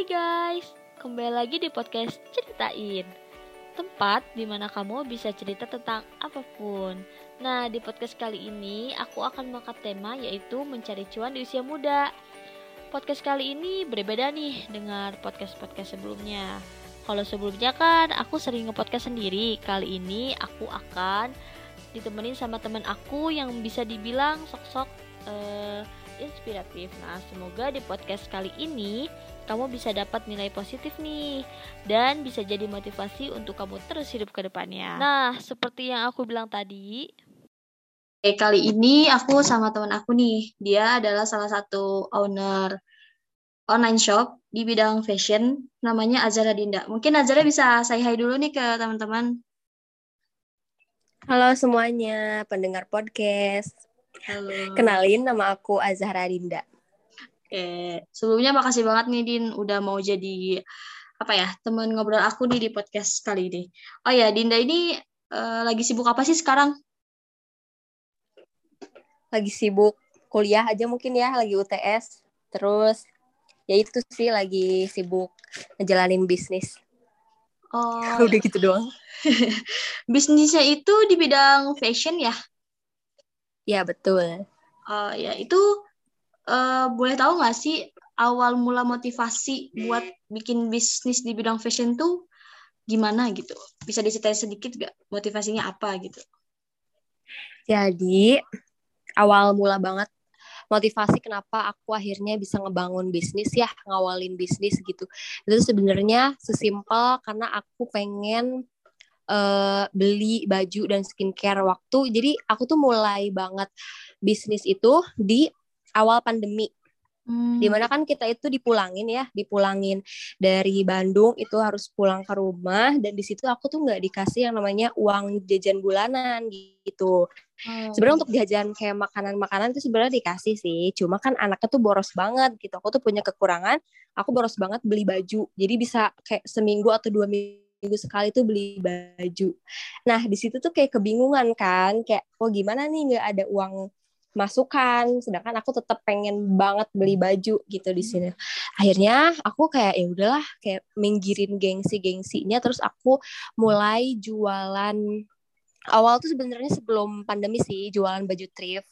Hai guys, kembali lagi di podcast Ceritain. Tempat di mana kamu bisa cerita tentang apa pun. Nah, di podcast kali ini aku akan mengangkat tema yaitu mencari cuan di usia muda. Podcast kali ini berbeda nih dengan podcast-podcast sebelumnya. Kalau sebelumnya kan aku sering nge-podcast sendiri. Kali ini aku akan ditemenin sama teman aku yang bisa dibilang sok-sok uh, inspiratif. Nah, semoga di podcast kali ini kamu bisa dapat nilai positif nih dan bisa jadi motivasi untuk kamu terus hidup ke depannya. Nah, seperti yang aku bilang tadi, Oke, kali ini aku sama teman aku nih. Dia adalah salah satu owner online shop di bidang fashion namanya Azara Dinda. Mungkin Azara bisa say hi dulu nih ke teman-teman. Halo semuanya, pendengar podcast. Halo. Kenalin nama aku Azhara Dinda. Oke, sebelumnya makasih banget nih Din udah mau jadi apa ya teman ngobrol aku nih di podcast kali ini. Oh ya, Dinda ini uh, lagi sibuk apa sih sekarang? Lagi sibuk kuliah aja mungkin ya, lagi UTS. Terus ya itu sih lagi sibuk ngejalanin bisnis. Oh. Udah gitu doang. Bisnisnya itu di bidang fashion ya? Ya betul. Uh, ya itu uh, boleh tahu nggak sih awal mula motivasi buat bikin bisnis di bidang fashion tuh gimana gitu? Bisa diceritain sedikit gak motivasinya apa gitu? Jadi awal mula banget motivasi kenapa aku akhirnya bisa ngebangun bisnis ya ngawalin bisnis gitu itu sebenarnya sesimpel karena aku pengen uh, beli baju dan skincare waktu. Jadi aku tuh mulai banget bisnis itu di awal pandemi. Hmm. Di mana kan kita itu dipulangin ya, dipulangin dari Bandung itu harus pulang ke rumah dan di situ aku tuh nggak dikasih yang namanya uang jajan bulanan gitu. Hmm. Sebenarnya untuk jajan kayak makanan-makanan itu sebenarnya dikasih sih, cuma kan anaknya tuh boros banget gitu. Aku tuh punya kekurangan, aku boros banget beli baju. Jadi bisa kayak seminggu atau dua minggu sekali tuh beli baju. Nah di situ tuh kayak kebingungan kan, kayak oh gimana nih nggak ada uang masukan, sedangkan aku tetap pengen banget beli baju gitu di sini. Akhirnya aku kayak ya udahlah kayak minggirin gengsi-gengsinya, terus aku mulai jualan. Awal tuh sebenarnya sebelum pandemi sih jualan baju thrift,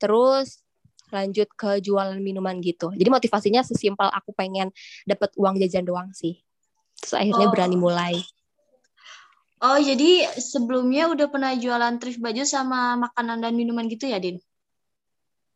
terus lanjut ke jualan minuman gitu. Jadi motivasinya sesimpel aku pengen dapat uang jajan doang sih. Terus akhirnya oh. berani mulai. Oh jadi sebelumnya udah pernah jualan thrift baju sama makanan dan minuman gitu ya din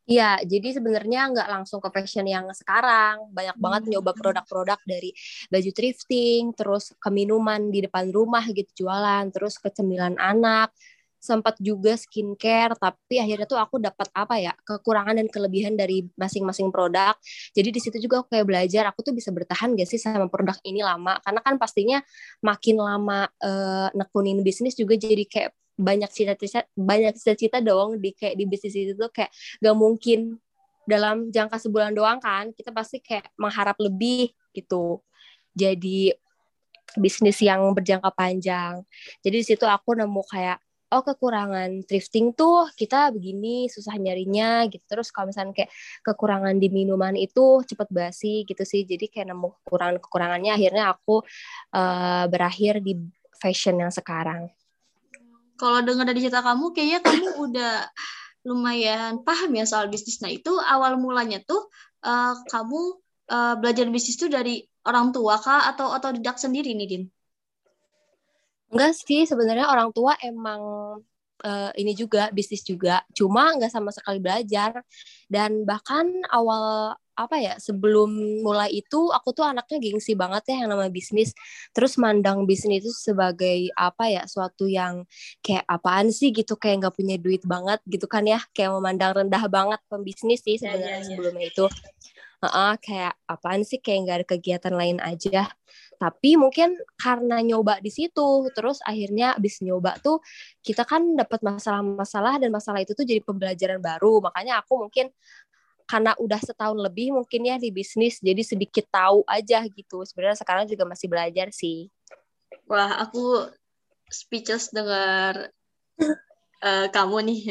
Iya, jadi sebenarnya nggak langsung ke fashion yang sekarang. Banyak banget hmm. nyoba produk-produk dari baju thrifting, terus ke minuman di depan rumah gitu jualan, terus ke cemilan anak, sempat juga skincare tapi akhirnya tuh aku dapat apa ya kekurangan dan kelebihan dari masing-masing produk jadi di situ juga aku kayak belajar aku tuh bisa bertahan gak sih sama produk ini lama karena kan pastinya makin lama uh, nekunin bisnis juga jadi kayak banyak cita-cita banyak cita-cita dong di kayak di bisnis itu tuh kayak gak mungkin dalam jangka sebulan doang kan kita pasti kayak mengharap lebih gitu. Jadi bisnis yang berjangka panjang. Jadi di situ aku nemu kayak oh kekurangan thrifting tuh kita begini susah nyarinya gitu. Terus kalau misalnya kayak kekurangan di minuman itu cepet basi gitu sih. Jadi kayak nemu kekurangan kekurangannya akhirnya aku uh, berakhir di fashion yang sekarang kalau dengar dari cerita kamu kayaknya kamu udah lumayan paham ya soal bisnis nah itu awal mulanya tuh uh, kamu uh, belajar bisnis tuh dari orang tua kah atau atau didak sendiri nih Din? Enggak sih, sebenarnya orang tua emang uh, ini juga bisnis juga, cuma nggak sama sekali belajar. Dan bahkan awal apa ya sebelum mulai itu aku tuh anaknya gengsi banget ya yang nama bisnis. Terus mandang bisnis itu sebagai apa ya suatu yang kayak apaan sih gitu kayak nggak punya duit banget gitu kan ya. Kayak memandang rendah banget pembisnis sih sebenarnya ya, ya, ya. sebelumnya itu. Uh -uh, kayak apaan sih kayak nggak ada kegiatan lain aja. Tapi mungkin karena nyoba di situ terus akhirnya abis nyoba tuh kita kan dapat masalah-masalah dan masalah itu tuh jadi pembelajaran baru. Makanya aku mungkin karena udah setahun lebih mungkin ya di bisnis jadi sedikit tahu aja gitu. Sebenarnya sekarang juga masih belajar sih. Wah aku speechless dengar uh, kamu nih.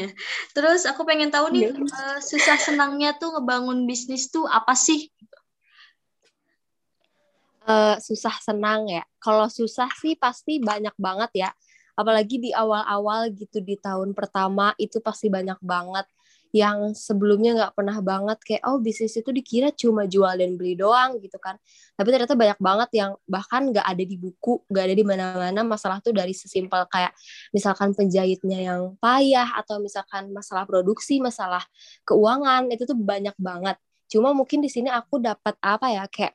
Terus aku pengen tahu nih uh, susah senangnya tuh ngebangun bisnis tuh apa sih? Uh, susah senang ya. Kalau susah sih pasti banyak banget ya. Apalagi di awal-awal gitu di tahun pertama itu pasti banyak banget yang sebelumnya nggak pernah banget kayak oh bisnis itu dikira cuma jual dan beli doang gitu kan. Tapi ternyata banyak banget yang bahkan nggak ada di buku nggak ada di mana-mana masalah tuh dari sesimpel kayak misalkan penjahitnya yang payah atau misalkan masalah produksi masalah keuangan itu tuh banyak banget. Cuma mungkin di sini aku dapat apa ya kayak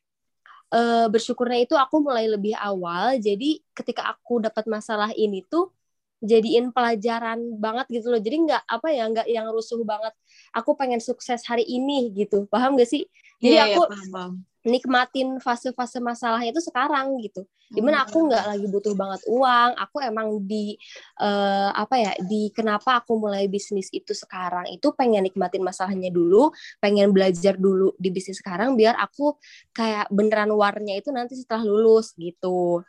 uh, bersyukurnya itu aku mulai lebih awal. Jadi ketika aku dapat masalah ini tuh jadiin pelajaran banget gitu loh. Jadi nggak apa ya nggak yang rusuh banget. Aku pengen sukses hari ini gitu. Paham gak sih? Jadi yeah, aku yeah, paham, paham. nikmatin fase-fase masalahnya itu sekarang gitu. Di mana aku hmm. nggak lagi butuh banget uang. Aku emang di uh, apa ya di kenapa aku mulai bisnis itu sekarang itu pengen nikmatin masalahnya dulu pengen belajar dulu di bisnis sekarang biar aku kayak beneran warnya itu nanti setelah lulus gitu.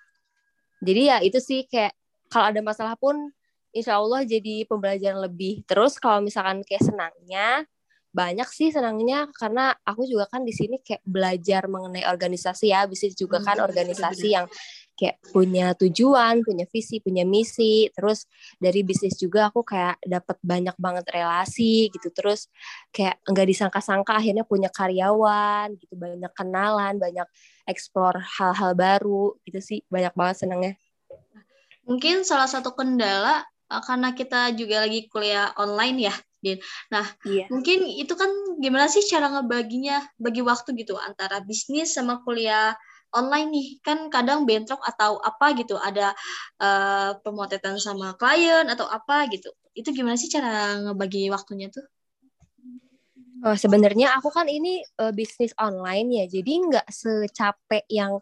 Jadi ya itu sih kayak kalau ada masalah pun insya Allah jadi pembelajaran lebih terus kalau misalkan kayak senangnya banyak sih senangnya karena aku juga kan di sini kayak belajar mengenai organisasi ya bisnis juga kan hmm, organisasi yang kayak punya tujuan, punya visi, punya misi. Terus dari bisnis juga aku kayak dapat banyak banget relasi gitu. Terus kayak nggak disangka-sangka akhirnya punya karyawan gitu, banyak kenalan, banyak explore hal-hal baru gitu sih. Banyak banget senangnya mungkin salah satu kendala uh, karena kita juga lagi kuliah online ya Din. Nah, iya. mungkin itu kan gimana sih cara ngebaginya, bagi waktu gitu antara bisnis sama kuliah online nih. Kan kadang bentrok atau apa gitu, ada uh, pemotretan sama klien atau apa gitu. Itu gimana sih cara ngebagi waktunya tuh? Oh, sebenarnya aku kan ini uh, bisnis online ya, jadi nggak secapek yang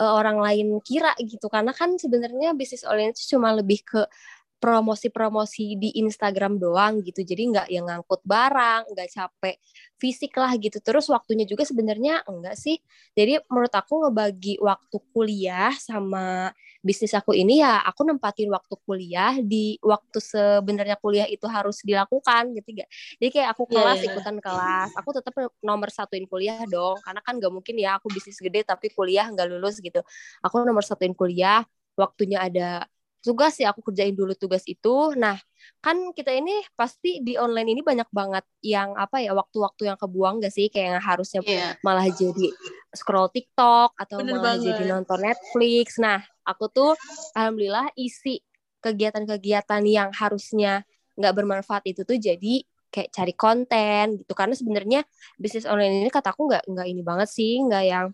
uh, orang lain kira gitu. Karena kan sebenarnya bisnis online itu cuma lebih ke promosi-promosi di Instagram doang gitu. Jadi nggak yang ngangkut barang nggak capek fisik lah gitu. Terus waktunya juga sebenarnya enggak sih. Jadi menurut aku ngebagi waktu kuliah sama bisnis aku ini ya aku nempatin waktu kuliah di waktu sebenarnya kuliah itu harus dilakukan gitu gak jadi kayak aku iya, kelas yeah, yeah. ikutan kelas. Aku tetap nomor satuin kuliah dong. Karena kan nggak mungkin ya aku bisnis gede tapi kuliah nggak lulus gitu. Aku nomor satuin kuliah waktunya ada tugas ya aku kerjain dulu tugas itu. Nah, kan kita ini pasti di online ini banyak banget yang apa ya waktu-waktu yang kebuang gak sih kayak yang harusnya yeah. malah jadi scroll TikTok atau Bener malah banget. jadi nonton Netflix. Nah, aku tuh alhamdulillah isi kegiatan-kegiatan yang harusnya nggak bermanfaat itu tuh jadi kayak cari konten gitu karena sebenarnya bisnis online ini kataku nggak nggak ini banget sih nggak yang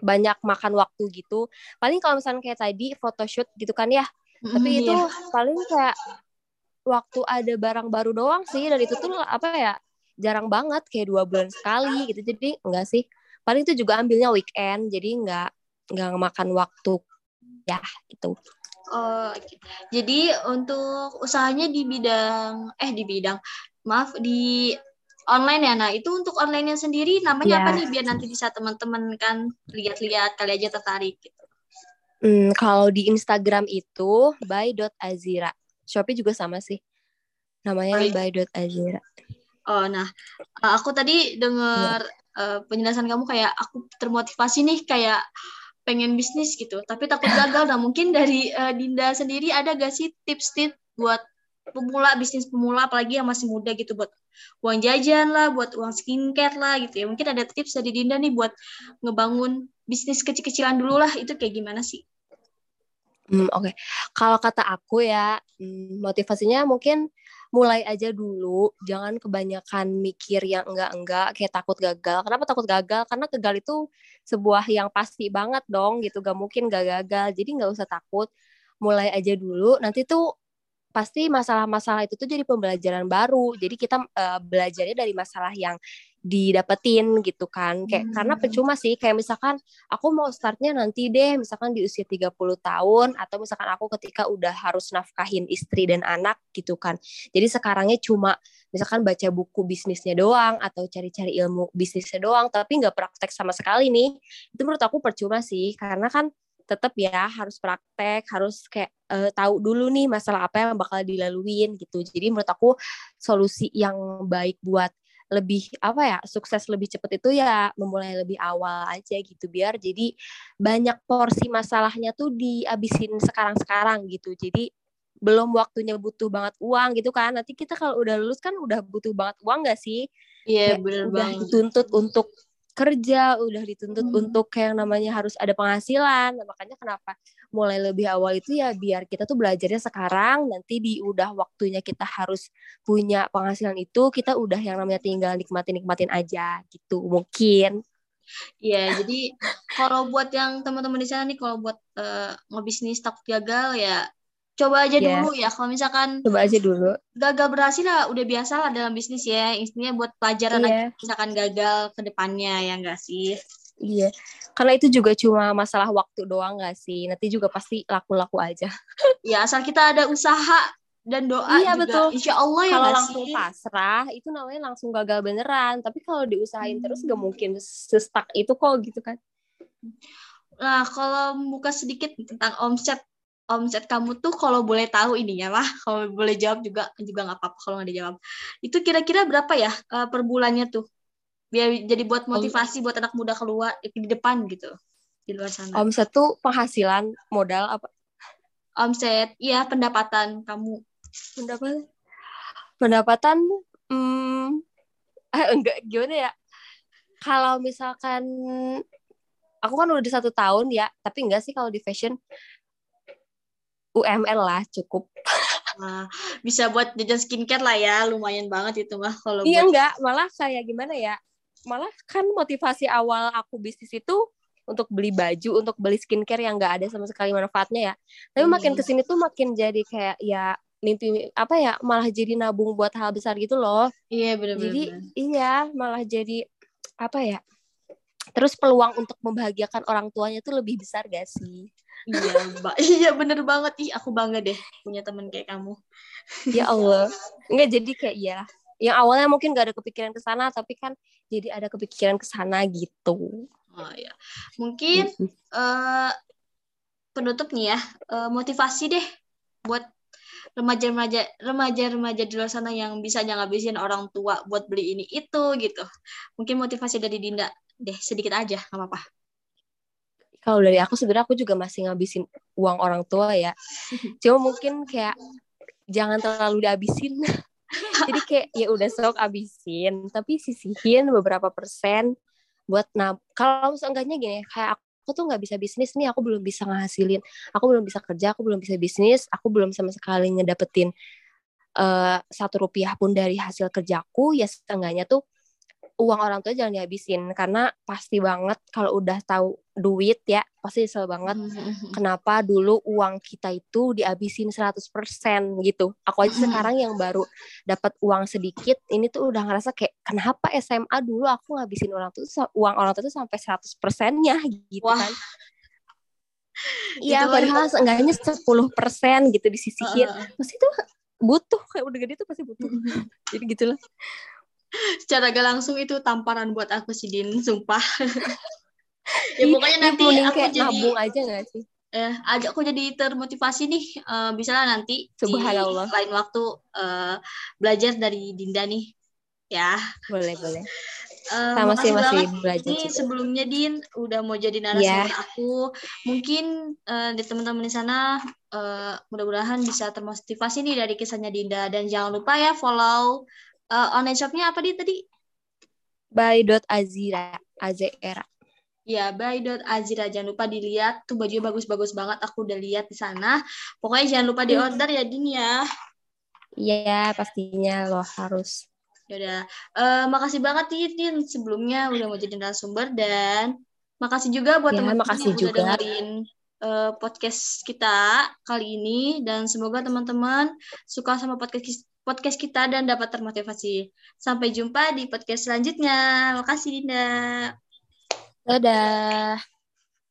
banyak makan waktu gitu paling kalau misalnya kayak tadi photoshoot gitu kan ya tapi mm, itu iya. paling kayak waktu ada barang baru doang sih dan itu tuh apa ya jarang banget kayak dua bulan sekali gitu. Jadi enggak sih. Paling itu juga ambilnya weekend jadi enggak enggak makan waktu ya itu oh jadi untuk usahanya di bidang eh di bidang maaf di online ya. Nah itu untuk onlinenya sendiri namanya yeah. apa nih? Biar nanti bisa teman-teman kan lihat-lihat kali aja tertarik gitu Hmm, kalau di Instagram itu by.azira. Shopee juga sama sih. Namanya by.azira. Oh, nah, eh, aku tadi dengar ya. uh, penjelasan kamu kayak aku termotivasi nih kayak pengen bisnis gitu, tapi takut gagal. Nah, mungkin dari uh, Dinda sendiri ada gak sih tips-tips buat pemula bisnis pemula apalagi yang masih muda gitu buat uang jajan lah, buat uang skincare lah gitu ya. Mungkin ada tips dari Dinda nih buat ngebangun bisnis kecil-kecilan dulu lah itu kayak gimana sih? Hmm, Oke, okay. kalau kata aku ya hmm, motivasinya mungkin mulai aja dulu, jangan kebanyakan mikir yang enggak-enggak, kayak takut gagal. Kenapa takut gagal? Karena gagal itu sebuah yang pasti banget dong, gitu. Gak mungkin gak gagal. Jadi nggak usah takut. Mulai aja dulu. Nanti tuh pasti masalah-masalah itu tuh jadi pembelajaran baru. Jadi kita uh, belajarnya dari masalah yang didapetin gitu kan kayak hmm. karena percuma sih kayak misalkan aku mau startnya nanti deh misalkan di usia 30 tahun atau misalkan aku ketika udah harus nafkahin istri dan anak gitu kan jadi sekarangnya cuma misalkan baca buku bisnisnya doang atau cari-cari ilmu bisnisnya doang tapi nggak praktek sama sekali nih itu menurut aku percuma sih karena kan tetap ya harus praktek harus kayak uh, tahu dulu nih masalah apa yang bakal dilaluin gitu. Jadi menurut aku solusi yang baik buat lebih apa ya sukses lebih cepat itu ya memulai lebih awal aja gitu biar jadi banyak porsi masalahnya tuh dihabisin sekarang-sekarang gitu. Jadi belum waktunya butuh banget uang gitu kan. Nanti kita kalau udah lulus kan udah butuh banget uang gak sih? Iya yeah, udah banget. dituntut untuk kerja udah dituntut hmm. untuk kayak namanya harus ada penghasilan nah, makanya kenapa mulai lebih awal itu ya biar kita tuh belajarnya sekarang nanti di udah waktunya kita harus punya penghasilan itu kita udah yang namanya tinggal nikmatin nikmatin aja gitu mungkin Iya, jadi kalau buat yang teman-teman di sana nih, kalau buat uh, ngebisnis takut gagal ya coba aja yeah. dulu ya kalau misalkan coba aja dulu gagal berhasil lah udah biasa lah dalam bisnis ya intinya buat pelajaran yeah. aja misalkan gagal ke depannya ya enggak sih iya karena itu juga cuma masalah waktu doang gak sih nanti juga pasti laku-laku aja ya asal kita ada usaha dan doa iya, juga betul. insya Allah ya kalau langsung sih? pasrah itu namanya langsung gagal beneran tapi kalau diusahain hmm. terus gak mungkin sestak itu kok gitu kan nah kalau buka sedikit tentang omset omset kamu tuh kalau boleh tahu ininya lah kalau boleh jawab juga juga nggak apa-apa kalau nggak dijawab. Itu kira-kira berapa ya uh, per bulannya tuh? Biar jadi buat motivasi buat anak muda keluar di depan gitu di luar sana. Omset tuh penghasilan modal apa? Omset iya pendapatan kamu. Pendapatan? Pendapatan hmm, eh, enggak gimana ya? Kalau misalkan aku kan udah satu tahun ya tapi enggak sih kalau di fashion UML lah cukup. Nah, bisa buat jajan skincare lah ya, lumayan banget itu mah kalau Iya buat... enggak, malah saya gimana ya? Malah kan motivasi awal aku bisnis itu untuk beli baju, untuk beli skincare yang enggak ada sama sekali manfaatnya ya. Tapi hmm. makin ke sini tuh makin jadi kayak ya mimpi apa ya malah jadi nabung buat hal besar gitu loh. Iya benar-benar. Jadi iya malah jadi apa ya? Terus peluang untuk membahagiakan orang tuanya tuh lebih besar gak sih? iya mbak. Iya bener banget. Ih aku bangga deh punya temen kayak kamu. Ya Allah. Nggak jadi kayak iya. Yang awalnya mungkin gak ada kepikiran ke sana tapi kan jadi ada kepikiran ke sana gitu. Oh ya mungkin uh, penutup nih ya. Uh, motivasi deh buat remaja-remaja remaja-remaja di luar sana yang bisa ngabisin orang tua buat beli ini itu gitu. Mungkin motivasi dari Dinda deh sedikit aja nggak apa-apa. Kalau dari aku sebenarnya aku juga masih ngabisin uang orang tua ya. Cuma mungkin kayak jangan terlalu dihabisin. Jadi kayak ya udah sok abisin tapi sisihin beberapa persen buat nah kalau seenggaknya gini kayak aku tuh nggak bisa bisnis nih aku belum bisa ngasilin. Aku belum bisa kerja aku belum bisa bisnis aku belum sama sekali ngedapetin uh, satu rupiah pun dari hasil kerjaku ya seenggaknya tuh uang orang tua jangan dihabisin karena pasti banget kalau udah tahu duit ya pasti nyesel banget mm-hmm. kenapa dulu uang kita itu dihabisin 100% gitu aku aja sekarang yang baru dapat uang sedikit ini tuh udah ngerasa kayak kenapa SMA dulu aku ngabisin orang tuh uang orang tua tuh sampai 100%-nya gitu Wah. kan Iya, padahal seenggaknya 10% gitu disisihin. Uh. Pasti tuh butuh kayak udah gede tuh pasti butuh. Jadi gitulah secara gak langsung itu tamparan buat aku sih Din sumpah. Ya pokoknya nanti aku jadi nabung aja gak sih? Eh ajak aku jadi termotivasi nih. Uh, bisa lah nanti Subhanallah. di lain waktu uh, belajar dari Dinda nih. Ya. Boleh boleh. Uh, sama sih masih belajar ini sebelumnya Din udah mau jadi narasumber yeah. aku. Mungkin uh, di teman-teman di sana uh, mudah-mudahan bisa termotivasi nih dari kisahnya Dinda. Dan jangan lupa ya follow uh, online shopnya apa dia tadi? By.azira, Azera. Ya, by.azira. Jangan lupa dilihat. Tuh baju bagus-bagus banget. Aku udah lihat di sana. Pokoknya jangan lupa diorder ya, Din ya. Iya, pastinya lo harus. Yaudah. Uh, makasih banget, Din. Sebelumnya udah mau jadi narasumber. Dan makasih juga buat ya, teman-teman yang juga. udah dengerin uh, podcast kita kali ini. Dan semoga teman-teman suka sama podcast podcast kita dan dapat termotivasi. Sampai jumpa di podcast selanjutnya. Makasih Dinda. Dadah.